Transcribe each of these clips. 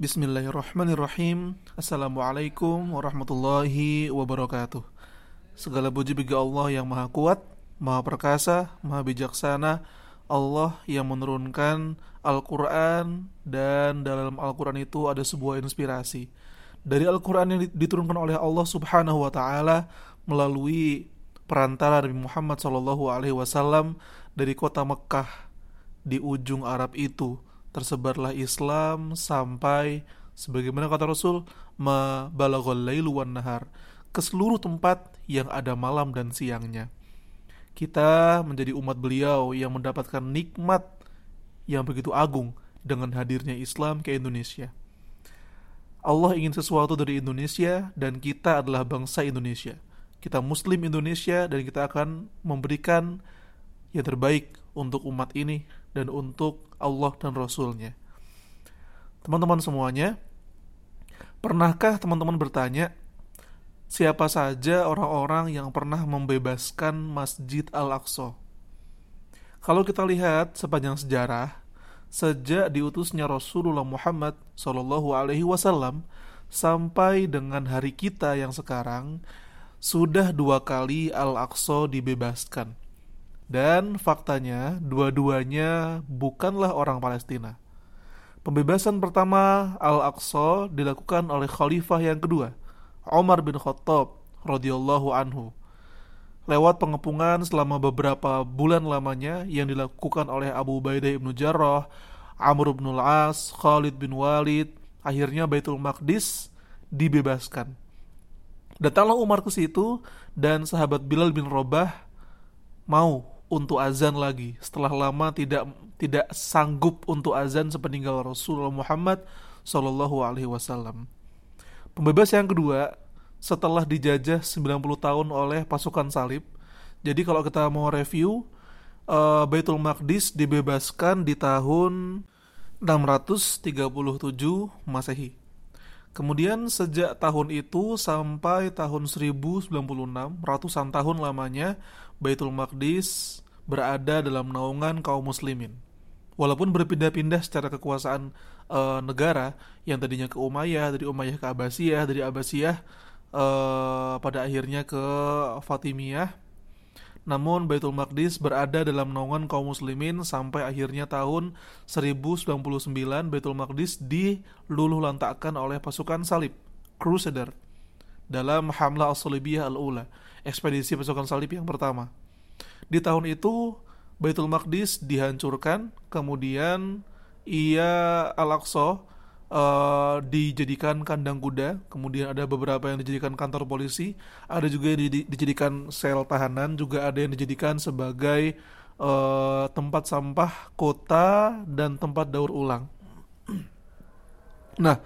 Bismillahirrahmanirrahim. Assalamualaikum warahmatullahi wabarakatuh. Segala puji bagi Allah yang maha kuat Maha perkasa, maha bijaksana Allah yang menurunkan Al-Quran Dan dalam Al-Quran itu ada sebuah inspirasi. Dari Al-Quran yang diturunkan oleh Allah subhanahu wa ta'ala Melalui perantara Nabi Muhammad SAW Dari kota Mekah Di ujung Arab itu tersebarlah Islam sampai sebagaimana kata Rasul mabalaghal lailu nahar ke seluruh tempat yang ada malam dan siangnya. Kita menjadi umat beliau yang mendapatkan nikmat yang begitu agung dengan hadirnya Islam ke Indonesia. Allah ingin sesuatu dari Indonesia dan kita adalah bangsa Indonesia. Kita muslim Indonesia dan kita akan memberikan yang terbaik untuk umat ini dan untuk Allah dan Rasulnya. Teman-teman semuanya, pernahkah teman-teman bertanya, siapa saja orang-orang yang pernah membebaskan Masjid Al-Aqsa? Kalau kita lihat sepanjang sejarah, sejak diutusnya Rasulullah Muhammad Shallallahu Alaihi Wasallam sampai dengan hari kita yang sekarang, sudah dua kali Al-Aqsa dibebaskan. Dan faktanya, dua-duanya bukanlah orang Palestina. Pembebasan pertama Al-Aqsa dilakukan oleh khalifah yang kedua, Omar bin Khattab radhiyallahu anhu. Lewat pengepungan selama beberapa bulan lamanya yang dilakukan oleh Abu Ubaidah ibnu Jarrah, Amr bin Al-As, Khalid bin Walid, akhirnya Baitul Maqdis dibebaskan. Datanglah Umar ke situ dan sahabat Bilal bin Robah mau untuk azan lagi setelah lama tidak tidak sanggup untuk azan sepeninggal Rasulullah Muhammad Shallallahu Alaihi Wasallam. Pembebas yang kedua setelah dijajah 90 tahun oleh pasukan salib. Jadi kalau kita mau review uh, Baitul Maqdis dibebaskan di tahun 637 Masehi. Kemudian sejak tahun itu sampai tahun 1096, ratusan tahun lamanya Baitul Maqdis berada dalam naungan kaum muslimin. Walaupun berpindah-pindah secara kekuasaan e, negara yang tadinya ke Umayyah, dari Umayyah ke Abbasiyah, dari Abbasiyah e, pada akhirnya ke Fatimiyah. Namun Baitul Maqdis berada dalam naungan kaum muslimin sampai akhirnya tahun 1099 Baitul Maqdis diluluh lantakkan oleh pasukan salib, Crusader, dalam Hamlah As-Salibiyah Al-Ula, ekspedisi pasukan salib yang pertama. Di tahun itu Baitul Maqdis dihancurkan, kemudian ia Al-Aqsa uh, dijadikan kandang kuda, kemudian ada beberapa yang dijadikan kantor polisi, ada juga yang di, dijadikan sel tahanan, juga ada yang dijadikan sebagai uh, tempat sampah kota dan tempat daur ulang. Nah,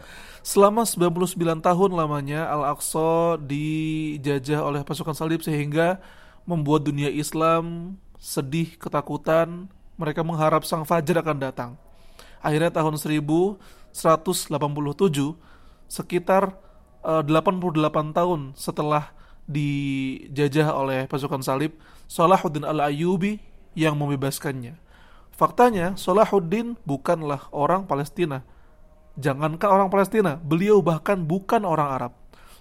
selama 99 tahun lamanya Al-Aqsa dijajah oleh pasukan salib sehingga membuat dunia Islam sedih, ketakutan. Mereka mengharap sang fajar akan datang. Akhirnya tahun 1187, sekitar uh, eh, 88 tahun setelah dijajah oleh pasukan salib, Salahuddin al-Ayyubi yang membebaskannya. Faktanya, Salahuddin bukanlah orang Palestina. Jangankan orang Palestina, beliau bahkan bukan orang Arab.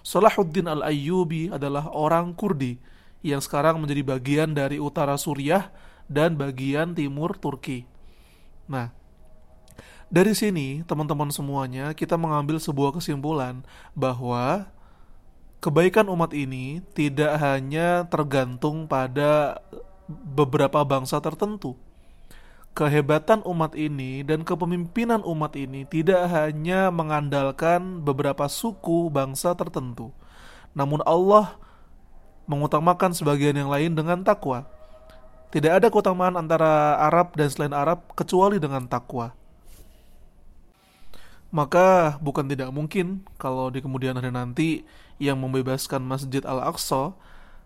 Salahuddin al-Ayyubi adalah orang Kurdi yang sekarang menjadi bagian dari utara Suriah dan bagian timur Turki. Nah, dari sini teman-teman semuanya kita mengambil sebuah kesimpulan bahwa kebaikan umat ini tidak hanya tergantung pada beberapa bangsa tertentu. Kehebatan umat ini dan kepemimpinan umat ini tidak hanya mengandalkan beberapa suku bangsa tertentu. Namun Allah mengutamakan sebagian yang lain dengan takwa. Tidak ada keutamaan antara Arab dan selain Arab kecuali dengan takwa. Maka bukan tidak mungkin kalau di kemudian hari nanti yang membebaskan Masjid Al-Aqsa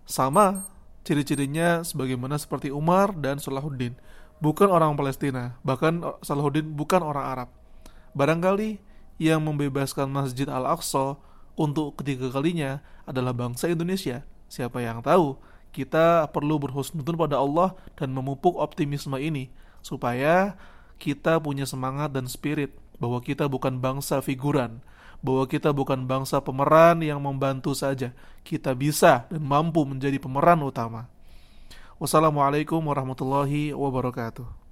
sama ciri-cirinya sebagaimana seperti Umar dan Salahuddin. Bukan orang Palestina, bahkan Salahuddin bukan orang Arab. Barangkali yang membebaskan Masjid Al-Aqsa untuk ketiga kalinya adalah bangsa Indonesia Siapa yang tahu, kita perlu berhusnudun pada Allah dan memupuk optimisme ini supaya kita punya semangat dan spirit bahwa kita bukan bangsa figuran, bahwa kita bukan bangsa pemeran yang membantu saja. Kita bisa dan mampu menjadi pemeran utama. Wassalamualaikum warahmatullahi wabarakatuh.